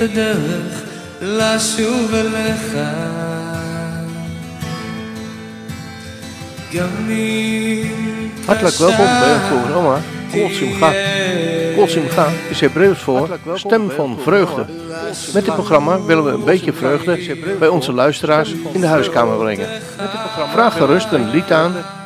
את הדרך לשוב אליך. גם אם Hartelijk welkom bij het programma Kol Simcha. Kol Simcha is Hebreeuws voor stem van vreugde. Met dit programma willen we een beetje vreugde bij onze luisteraars in de huiskamer brengen. Vraag gerust een lied aan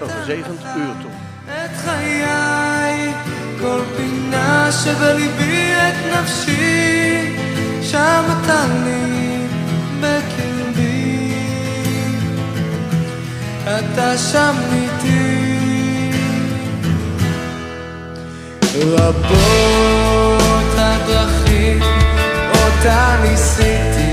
een gezegend uur toe. כל פינה שבליבי את נפשי, שם אתה לי בקרבי. אתה שם איתי. רבות הדרכים אותה ניסיתי,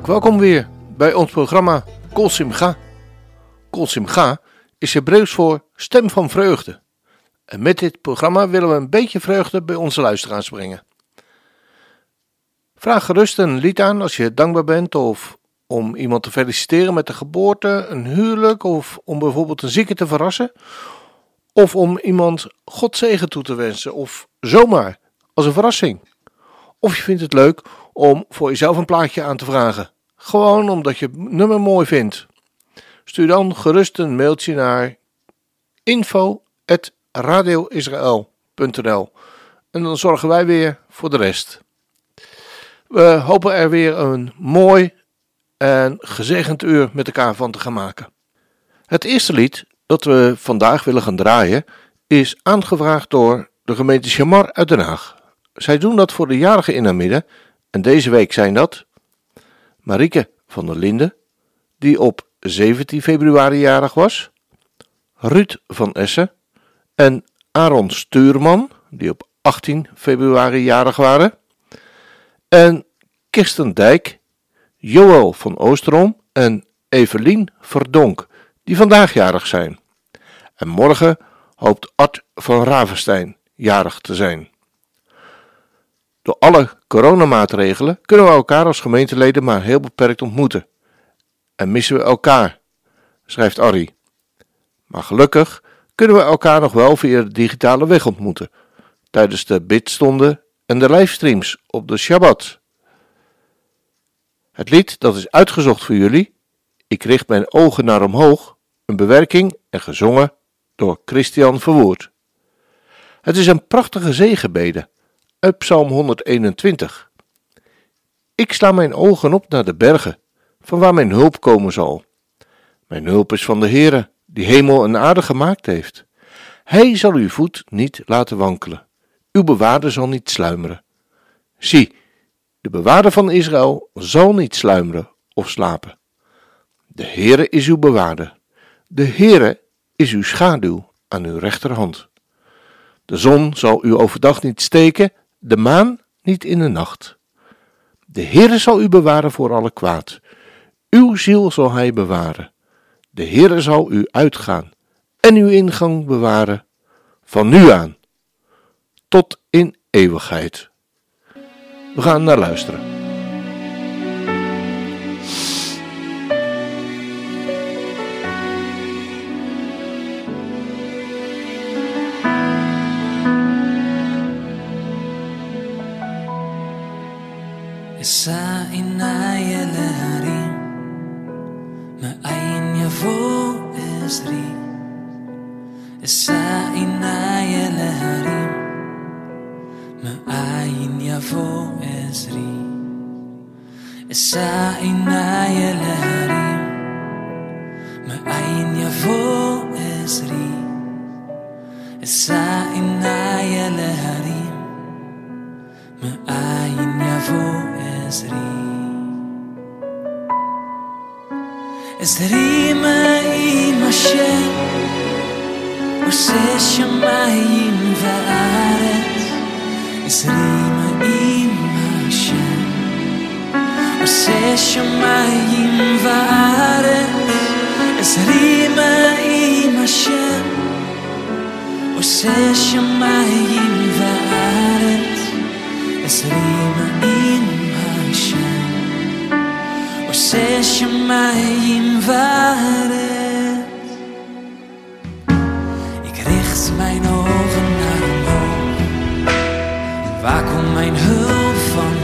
welkom weer bij ons programma Kol Simcha. Kol Simcha is Hebreeuws voor stem van vreugde. En met dit programma willen we een beetje vreugde bij onze luisteraars brengen. Vraag gerust een lied aan als je dankbaar bent of om iemand te feliciteren met een geboorte, een huwelijk of om bijvoorbeeld een zieke te verrassen. Of om iemand God zegen toe te wensen of zomaar als een verrassing. Of je vindt het leuk om voor jezelf een plaatje aan te vragen. Gewoon omdat je het nummer mooi vindt. Stuur dan gerust een mailtje naar info.radioisrael.nl En dan zorgen wij weer voor de rest. We hopen er weer een mooi en gezegend uur met elkaar van te gaan maken. Het eerste lied dat we vandaag willen gaan draaien is aangevraagd door de gemeente Chamar uit Den Haag. Zij doen dat voor de jarigen in Namidden en deze week zijn dat Marieke van der Linden, die op 17 februari jarig was, Ruud van Essen en Aaron Stuurman, die op 18 februari jarig waren, en Kirsten Dijk, Joël van Oosterom en Evelien Verdonk, die vandaag jarig zijn. En morgen hoopt Art van Ravenstein jarig te zijn. Door alle coronamaatregelen kunnen we elkaar als gemeenteleden maar heel beperkt ontmoeten. En missen we elkaar, schrijft Arrie. Maar gelukkig kunnen we elkaar nog wel via de digitale weg ontmoeten, tijdens de bidstonden en de livestreams op de Shabbat. Het lied dat is uitgezocht voor jullie, Ik richt mijn ogen naar omhoog, een bewerking en gezongen door Christian Verwoerd. Het is een prachtige zegenbede uit Psalm 121. Ik sla mijn ogen op naar de bergen, van waar mijn hulp komen zal. Mijn hulp is van de Heere, die hemel en aarde gemaakt heeft. Hij zal uw voet niet laten wankelen. Uw bewaarder zal niet sluimeren. Zie, de bewaarder van Israël zal niet sluimeren of slapen. De Heere is uw bewaarder. De Heere is uw schaduw aan uw rechterhand. De zon zal u overdag niet steken, de maan niet in de nacht. De Heere zal u bewaren voor alle kwaad. Uw ziel zal hij bewaren. De Heere zal u uitgaan en uw ingang bewaren van nu aan tot in eeuwigheid. We gaan naar luisteren. نسري الساعي يا الهريم ما أين يفوق أسري الساعي يا الهريم ما أين يفوق أسري أسري ما إيما الشيء وسيش ما ينفعارت أسري ما עושה שמיים וארץ, עשרים עם השם. עושה שמיים וארץ, עשרים עם השם. עושה שמיים וארץ. Ik richt mijn ogen naar omhoog. Waar komt mijn hulp vandaan?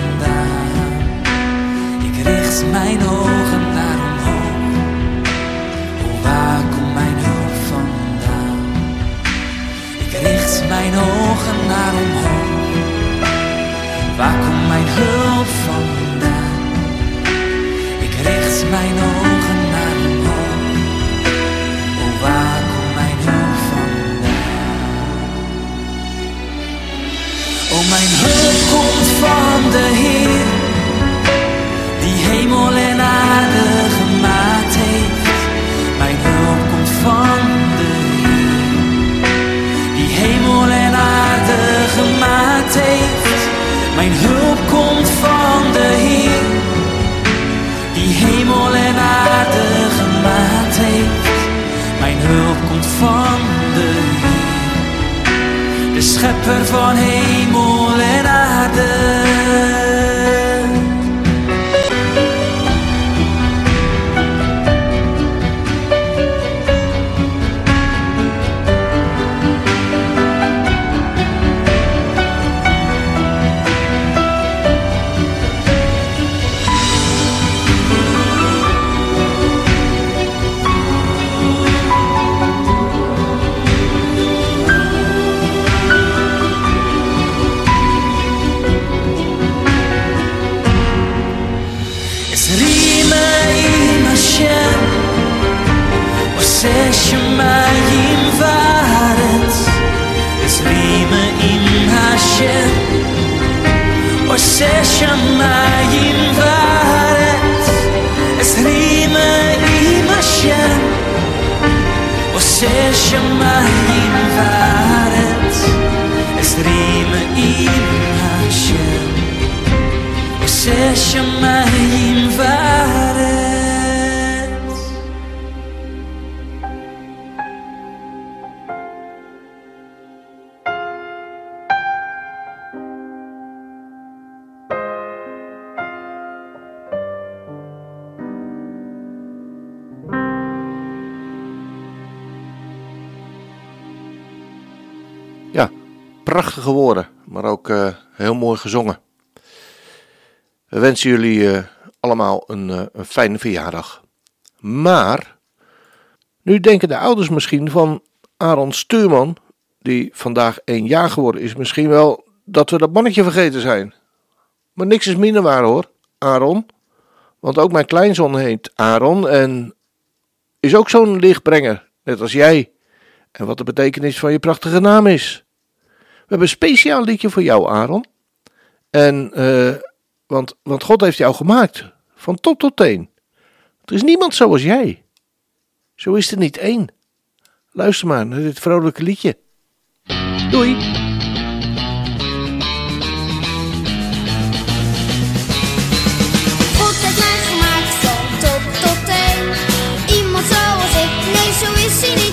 Mijn ogen naar omhoog. Oh, waar komt mijn hulp vandaan? Ik richt mijn ogen naar omhoog. Waar komt mijn hulp vandaan? Ik richt mijn ogen prachtige woorden, maar ook uh, heel mooi gezongen. We wensen jullie uh, allemaal een, uh, een, fijne verjaardag. Maar, nu denken de ouders misschien van Aaron Stuurman, die vandaag één jaar geworden is, misschien wel dat we dat mannetje vergeten zijn. Maar niks is minder waar hoor, Aaron. Want ook mijn kleinzoon heet Aaron en is ook zo'n lichtbrenger, net als jij. En wat de betekenis van je prachtige naam is. We hebben een speciaal liedje voor jou, Aaron. En, uh, want, want God heeft jou gemaakt, van top tot teen. Er is niemand zoals jij. Zo is er niet één. Luister maar naar dit vrolijke liedje. Doei! Je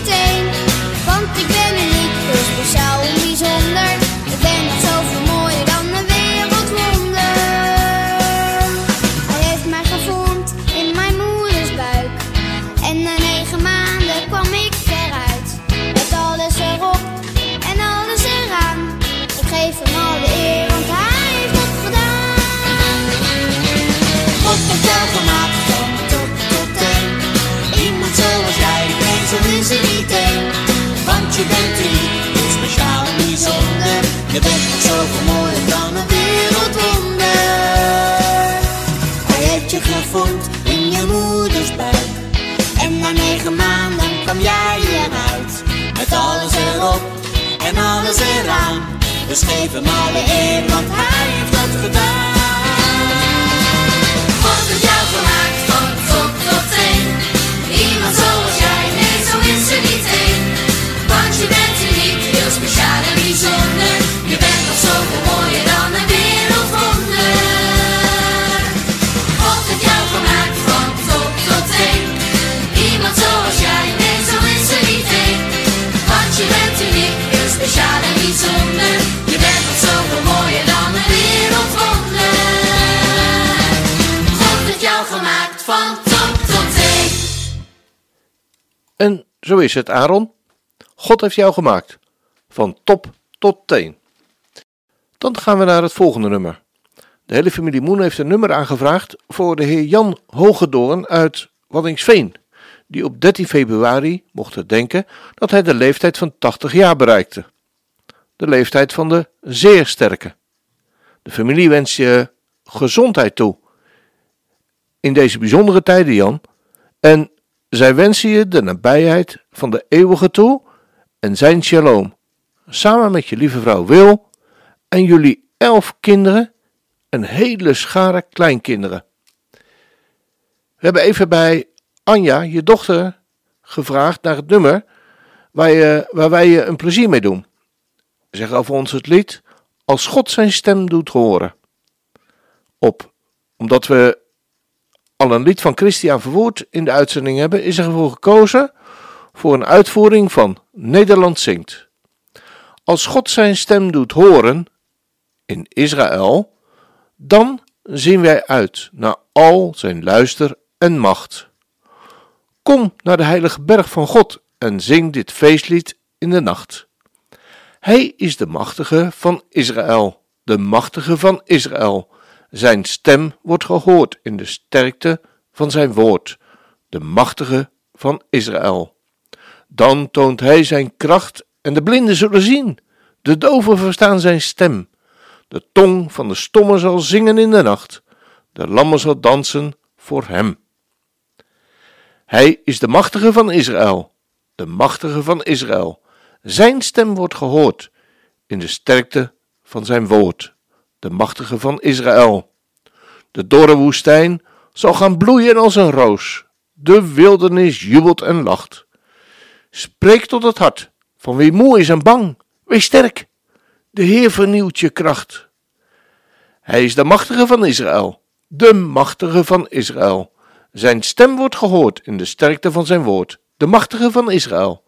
is het, Aaron. God heeft jou gemaakt. Van top tot teen. Dan gaan we naar het volgende nummer. De hele familie Moen heeft een nummer aangevraagd voor de heer Jan Hogedoorn uit Waddingsveen, die op 13 februari mocht denken dat hij de leeftijd van 80 jaar bereikte. De leeftijd van de zeer sterke. De familie wens je gezondheid toe. In deze bijzondere tijden, Jan. En zij wensen je de nabijheid van de eeuwige toe en zijn shalom. Samen met je lieve vrouw Wil en jullie elf kinderen, een hele schare kleinkinderen. We hebben even bij Anja, je dochter, gevraagd naar het nummer waar, je, waar wij je een plezier mee doen. Zeg over ons het lied Als God zijn stem doet horen. Op, omdat we al een lied van Christian Verwoerd in de uitzending hebben, is er voor gekozen voor een uitvoering van Nederland zingt. Als God zijn stem doet horen, in Israël, dan zien wij uit naar al zijn luister en macht. Kom naar de heilige berg van God en zing dit feestlied in de nacht. Hij is de machtige van Israël, de machtige van Israël. Zijn stem wordt gehoord in de sterkte van zijn woord, de machtige van Israël. Dan toont hij zijn kracht en de blinden zullen zien, de doven verstaan zijn stem de tong van de stomme zal zingen in de nacht, de lammen zal dansen voor hem. Hij is de machtige van Israël, de machtige van Israël. Zijn stem wordt gehoord in de sterkte van zijn woord, de machtige van Israël. De dorre woestijn zal gaan bloeien als een roos, de wildernis jubelt en lacht. Spreek tot het hart van wie moe is en bang. Wees sterk. De Heer vernieuwt je kracht. Hij is de machtige van Israël, de machtige van Israël. Zijn stem wordt gehoord in de sterkte van zijn woord, de machtige van Israël.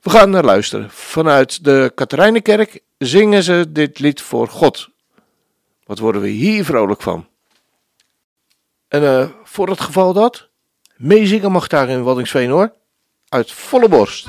We gaan naar luisteren. Vanuit de Katerijnenkerk zingen ze dit lied voor God. Wat worden we hier vrolijk van? En uh, voor het geval dat, meezingen mag daar in Waddingsveen hoor. Uit volle borst.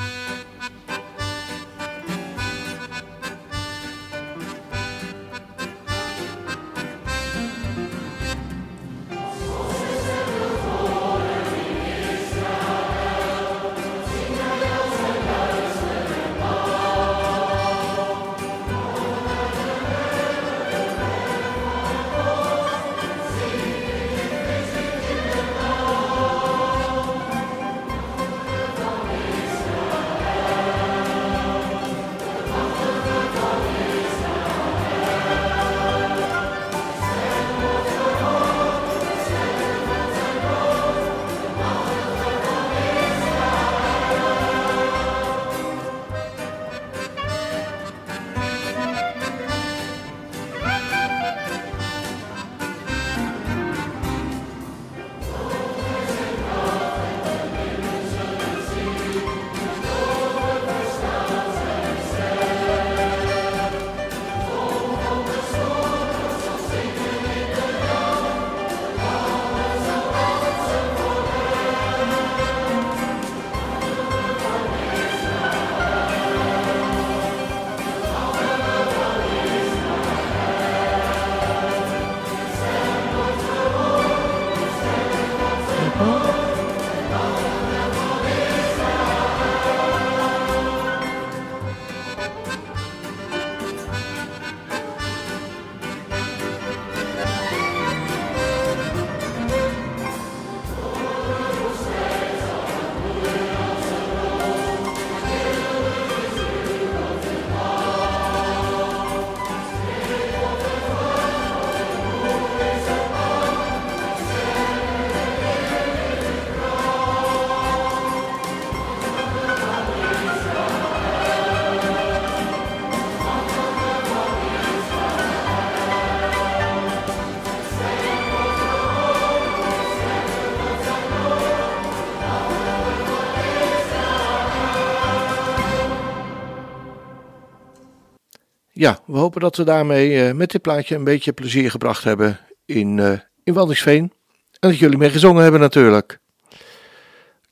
Ja, we hopen dat we daarmee uh, met dit plaatje een beetje plezier gebracht hebben in, uh, in Waldingsveen. En dat jullie mee gezongen hebben natuurlijk.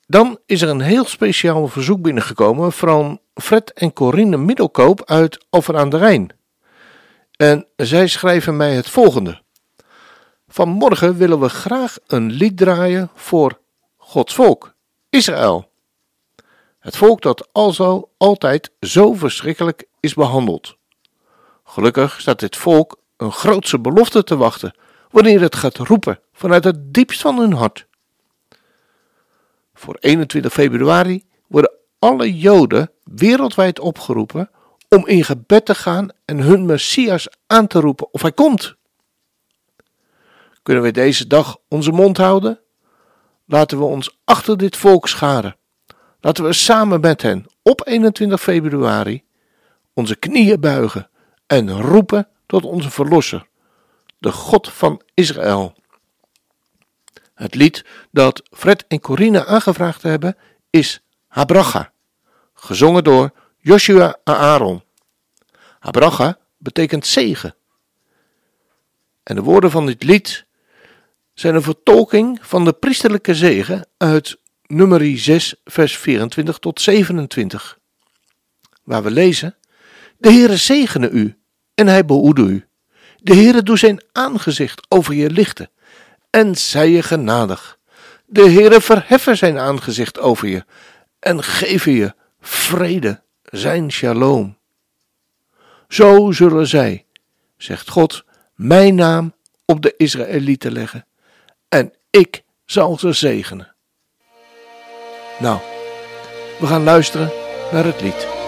Dan is er een heel speciaal verzoek binnengekomen van Fred en Corinne Middelkoop uit Alphen aan de Rijn. En zij schrijven mij het volgende. Vanmorgen willen we graag een lied draaien voor Gods volk, Israël. Het volk dat alzo altijd zo verschrikkelijk is behandeld. Gelukkig staat dit volk een grootse belofte te wachten wanneer het gaat roepen vanuit het diepst van hun hart. Voor 21 februari worden alle Joden wereldwijd opgeroepen om in gebed te gaan en hun Messias aan te roepen of hij komt. Kunnen we deze dag onze mond houden? Laten we ons achter dit volk scharen. Laten we samen met hen op 21 februari onze knieën buigen en roepen tot onze Verlosser, de God van Israël. Het lied dat Fred en Corine aangevraagd hebben is Habracha, gezongen door Joshua Aaron. Habracha betekent zegen. En de woorden van dit lied zijn een vertolking van de priesterlijke zegen uit nummer 6, vers 24 tot 27, waar we lezen: De Heere zegene u en hij behoede u. De Heere doet zijn aangezicht over je lichten en zij je genadig. De Heere verheffen zijn aangezicht over je en geven je vrede, zijn shalom. Zo zullen zij, zegt God, mijn naam op de Israëlieten leggen en ik zal ze zegenen. Nou, we gaan luisteren naar het lied.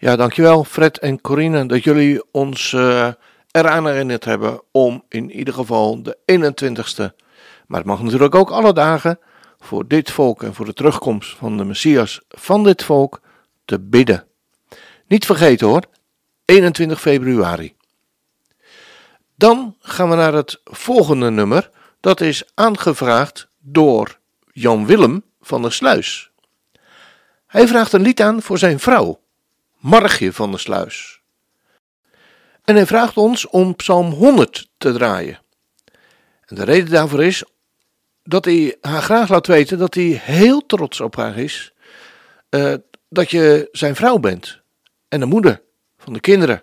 Ja, dankjewel Fred en Corine dat jullie ons uh, eraan herinnerd hebben om in ieder geval de 21ste, maar het mag natuurlijk ook alle dagen, voor dit volk en voor de terugkomst van de Messias van dit volk te bidden. Niet vergeten hoor, 21 februari. Dan gaan we naar het volgende nummer, dat is aangevraagd door Jan Willem van der Sluis. Hij vraagt een lied aan voor zijn vrouw. Margje van de Sluis. En hij vraagt ons om Psalm 100 te draaien. En de reden daarvoor is dat hij haar graag laat weten dat hij heel trots op haar is. Uh, dat je zijn vrouw bent en de moeder van de kinderen.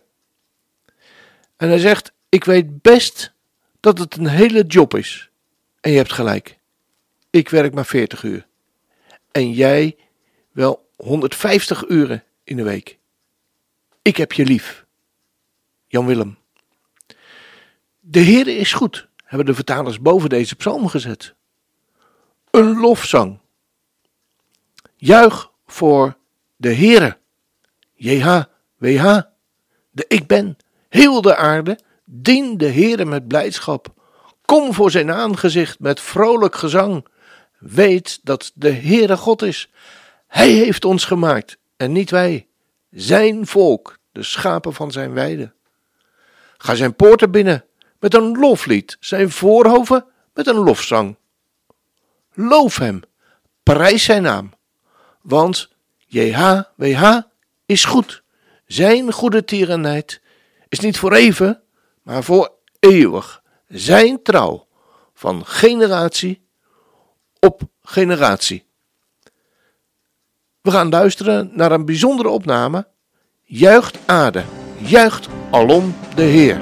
En hij zegt: Ik weet best dat het een hele job is. En je hebt gelijk. Ik werk maar 40 uur. En jij wel 150 uren in de week. Ik heb je lief. Jan Willem. De Heere is goed, hebben de vertalers boven deze psalm gezet. Een lofzang. Juich voor de Heere. JHWH. De ik ben, heel de aarde, dien de Heere met blijdschap. Kom voor zijn aangezicht met vrolijk gezang. Weet dat de Heere God is. Hij heeft ons gemaakt en niet wij. Zijn volk, de schapen van zijn weide. Ga zijn poorten binnen met een loflied, zijn voorhoven met een lofzang. Loof hem, prijs zijn naam, want JHWH is goed. Zijn goede tierenheid is niet voor even, maar voor eeuwig. Zijn trouw van generatie op generatie. We gaan luisteren naar een bijzondere opname. Juicht aarde, juicht alom de Heer.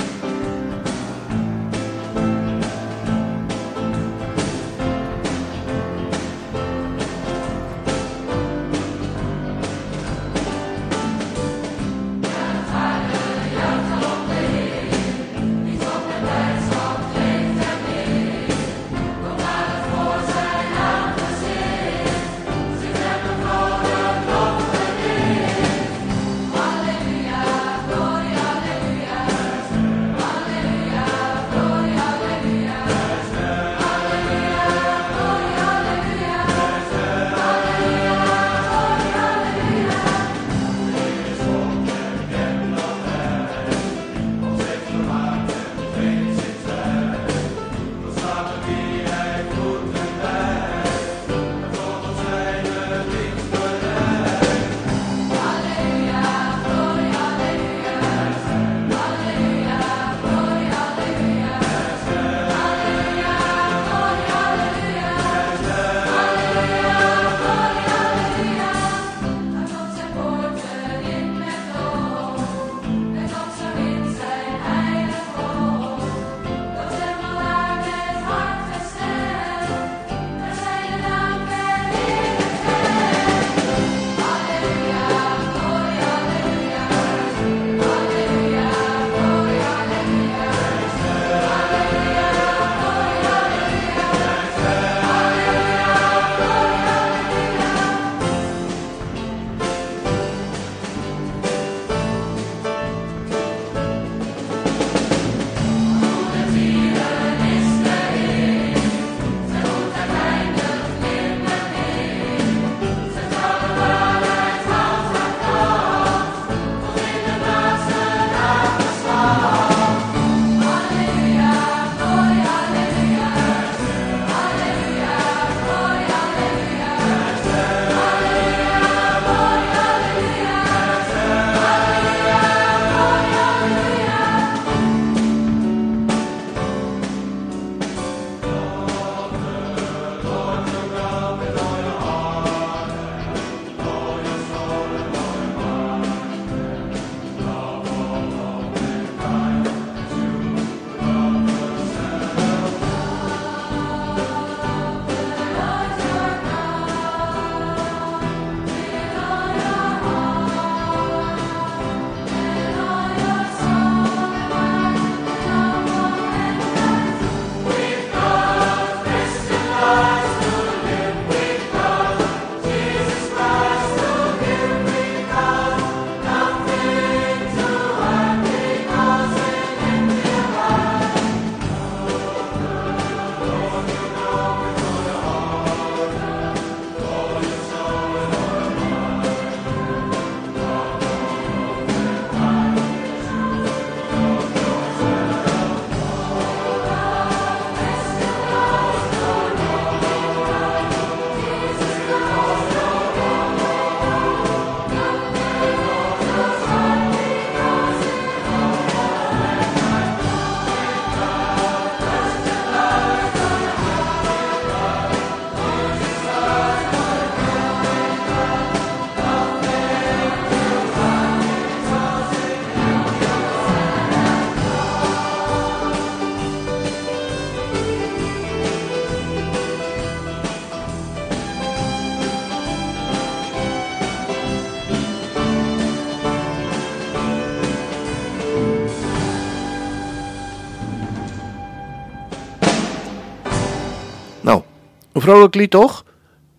Vrolijk lied toch?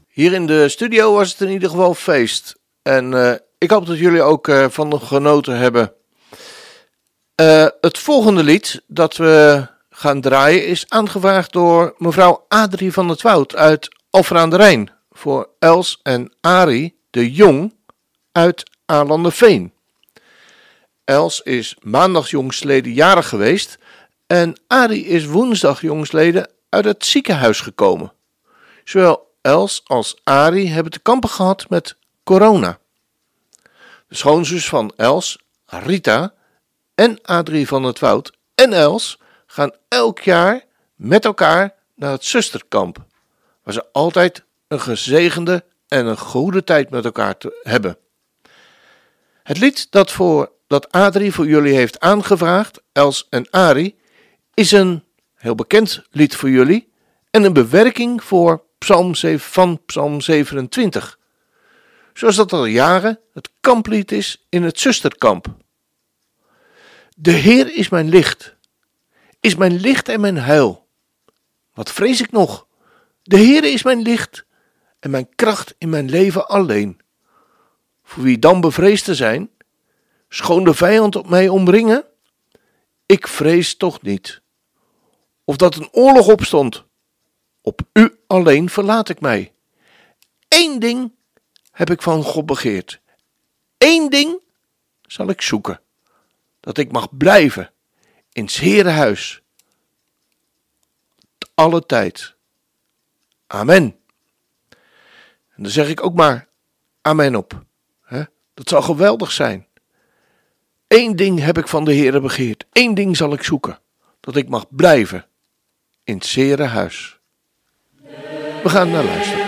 Hier in de studio was het in ieder geval feest. En uh, ik hoop dat jullie ook uh, van genoten hebben. Uh, het volgende lied dat we gaan draaien is aangevraagd door mevrouw Adrie van het Woud uit Alphen aan de Rijn. Voor Els en Ari de Jong uit Alanderveen. Els is maandag jongsleden jarig geweest en Ari is woensdag jongsleden uit het ziekenhuis gekomen. Zowel Els als Ari hebben te kampen gehad met corona. De schoonzus van Els, Rita, en Adrie van het Woud en Els gaan elk jaar met elkaar naar het zusterkamp, waar ze altijd een gezegende en een goede tijd met elkaar te hebben. Het lied dat, voor, dat Adrie voor jullie heeft aangevraagd, Els en Ari, is een heel bekend lied voor jullie en een bewerking voor Psalm van Psalm 27. Zoals dat al jaren het kamplied is in het zusterkamp. De Heer is mijn licht, is mijn licht en mijn huil. Wat vrees ik nog? De Heer is mijn licht en mijn kracht in mijn leven alleen. Voor wie dan bevreesd te zijn, schoon de vijand op mij omringen? Ik vrees toch niet. Of dat een oorlog opstond, op u alleen verlaat ik mij. Eén ding heb ik van God begeerd. Eén ding zal ik zoeken. Dat ik mag blijven in het Herenhuis. Alle tijd. Amen. En dan zeg ik ook maar amen op. Dat zal geweldig zijn. Eén ding heb ik van de Heere begeerd. Eén ding zal ik zoeken. Dat ik mag blijven in het Herenhuis. We gaan naar luisteren.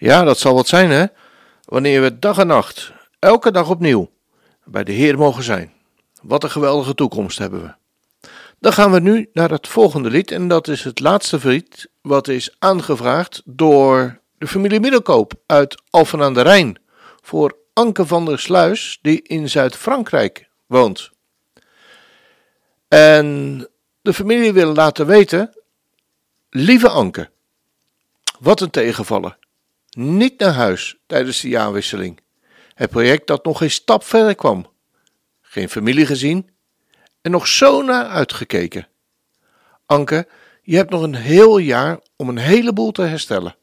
Ja, dat zal wat zijn, hè? Wanneer we dag en nacht, elke dag opnieuw, bij de Heer mogen zijn. Wat een geweldige toekomst hebben we. Dan gaan we nu naar het volgende lied, en dat is het laatste lied wat is aangevraagd door de familie Middelkoop uit Alphen aan de Rijn voor Anke van der Sluis, die in Zuid-Frankrijk woont. En de familie wil laten weten: Lieve Anke, wat een tegenvaller. Niet naar huis tijdens de jaarwisseling. Het project dat nog geen stap verder kwam. Geen familie gezien en nog zo naar uitgekeken. Anke, je hebt nog een heel jaar om een heleboel te herstellen.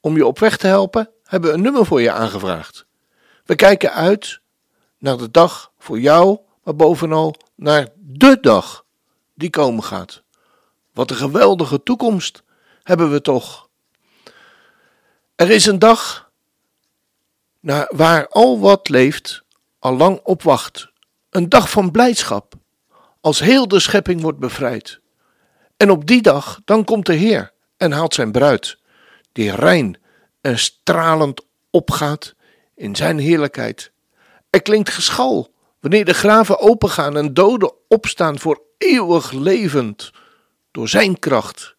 Om je op weg te helpen hebben we een nummer voor je aangevraagd. We kijken uit naar de dag voor jou, maar bovenal naar de dag die komen gaat. Wat een geweldige toekomst hebben we toch. Er is een dag naar waar al wat leeft al lang op wacht. Een dag van blijdschap, als heel de schepping wordt bevrijd. En op die dag dan komt de Heer en haalt zijn bruid, die rein en stralend opgaat in zijn heerlijkheid. Er klinkt geschal wanneer de graven opengaan en doden opstaan voor eeuwig levend door zijn kracht.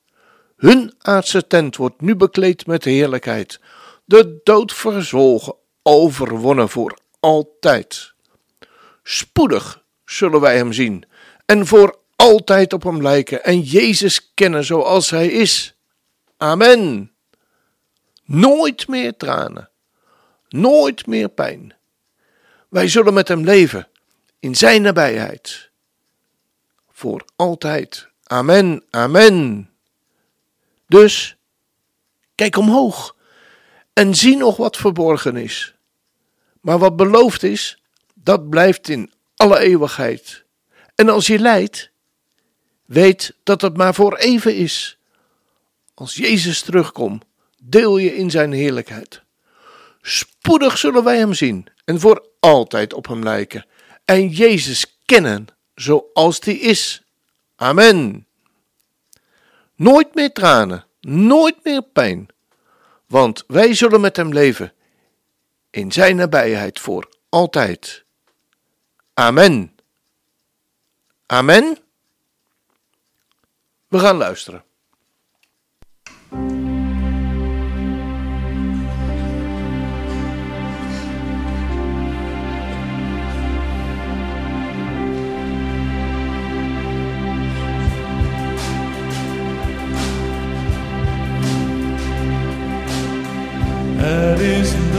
Hun aardse tent wordt nu bekleed met heerlijkheid, de dood verzwolgen, overwonnen voor altijd. Spoedig zullen wij hem zien en voor altijd op hem lijken en Jezus kennen zoals hij is. Amen. Nooit meer tranen, nooit meer pijn. Wij zullen met hem leven in zijn nabijheid. Voor altijd. Amen, amen. Dus kijk omhoog en zie nog wat verborgen is. Maar wat beloofd is, dat blijft in alle eeuwigheid. En als je lijdt, weet dat het maar voor even is. Als Jezus terugkomt, deel je in zijn heerlijkheid. Spoedig zullen wij hem zien en voor altijd op hem lijken en Jezus kennen zoals die is. Amen. Nooit meer tranen, nooit meer pijn, want wij zullen met hem leven in zijn nabijheid voor altijd. Amen. Amen. We gaan luisteren. Er is een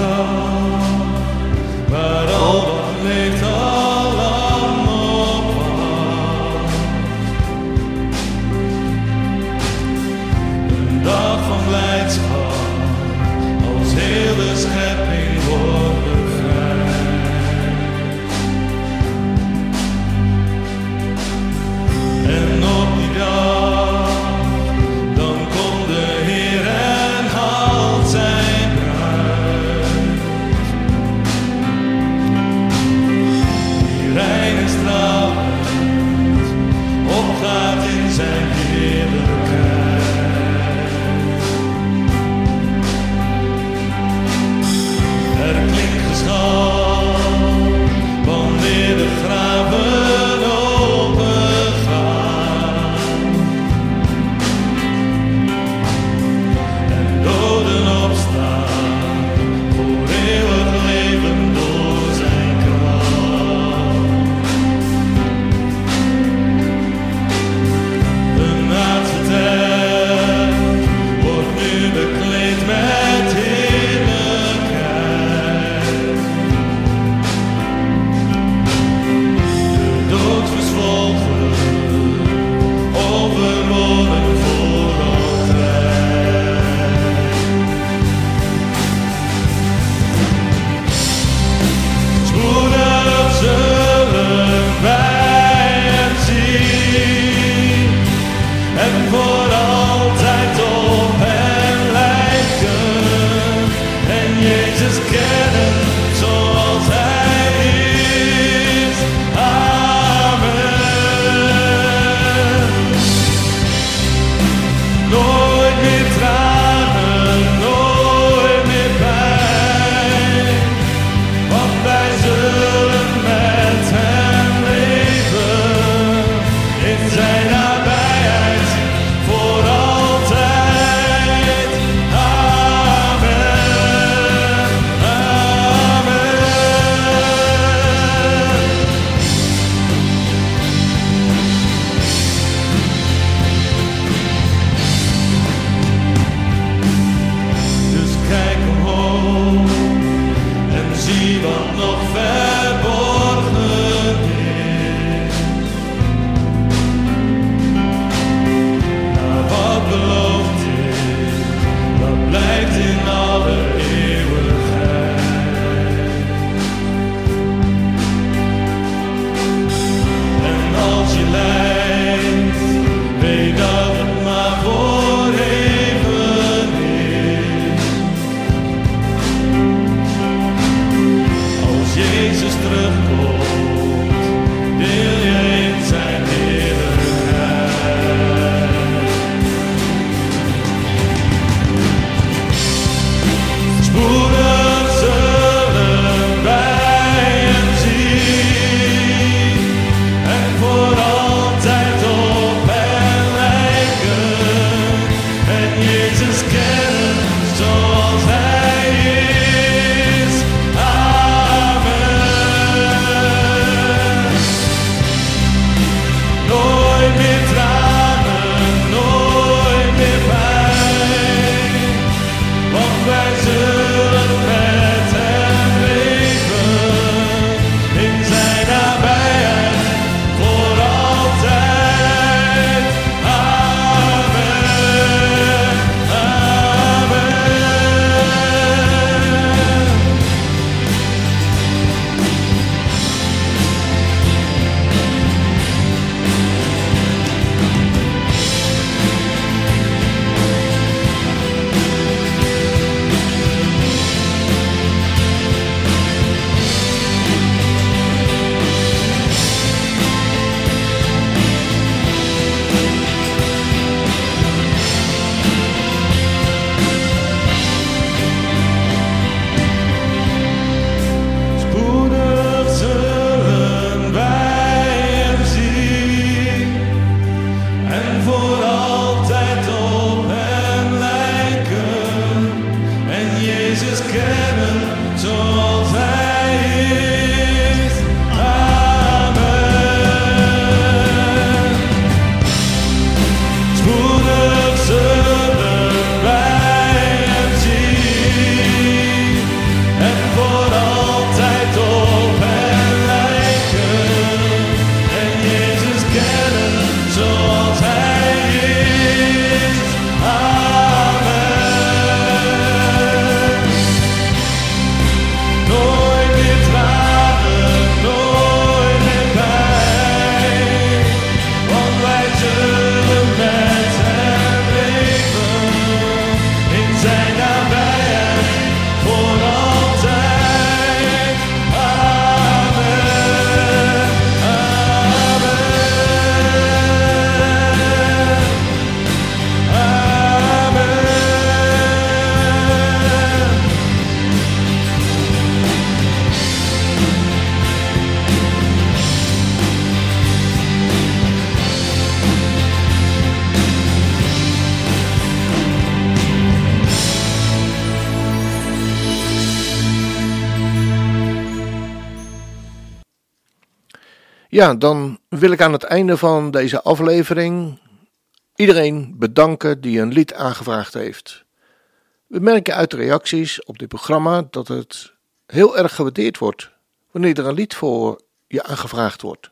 Ja, dan wil ik aan het einde van deze aflevering iedereen bedanken die een lied aangevraagd heeft. We merken uit de reacties op dit programma dat het heel erg gewaardeerd wordt wanneer er een lied voor je aangevraagd wordt.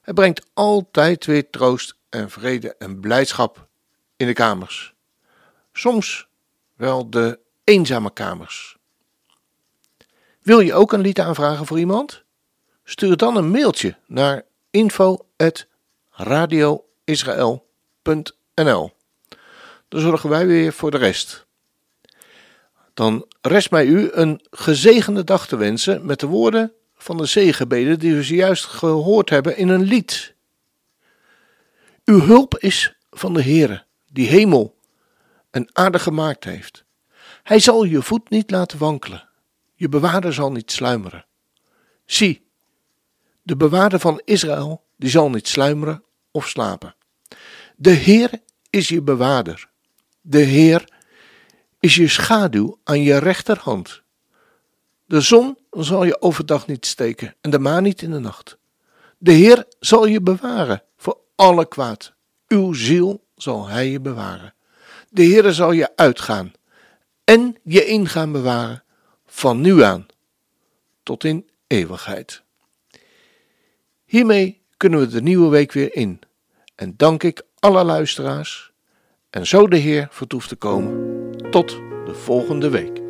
Het brengt altijd weer troost en vrede en blijdschap in de kamers. Soms wel de eenzame kamers. Wil je ook een lied aanvragen voor iemand? Stuur dan een mailtje naar info@radioisrael.nl. Dan zorgen wij weer voor de rest. Dan rest mij u een gezegende dag te wensen met de woorden van de zegenbeden die we zojuist gehoord hebben in een lied. Uw hulp is van de Heere, die hemel en aarde gemaakt heeft. Hij zal je voet niet laten wankelen, je bewaarder zal niet sluimeren. Zie, de bewaarder van Israël, die zal niet sluimeren of slapen. De Heer is je bewaarder. De Heer is je schaduw aan je rechterhand. De zon zal je overdag niet steken en de maan niet in de nacht. De Heer zal je bewaren voor alle kwaad. Uw ziel zal Hij je bewaren. De Heer zal je uitgaan en je ingaan bewaren van nu aan tot in eeuwigheid. Hiermee kunnen we de nieuwe week weer in en dank ik alle luisteraars en zo de Heer vertoeft te komen. Tot de volgende week.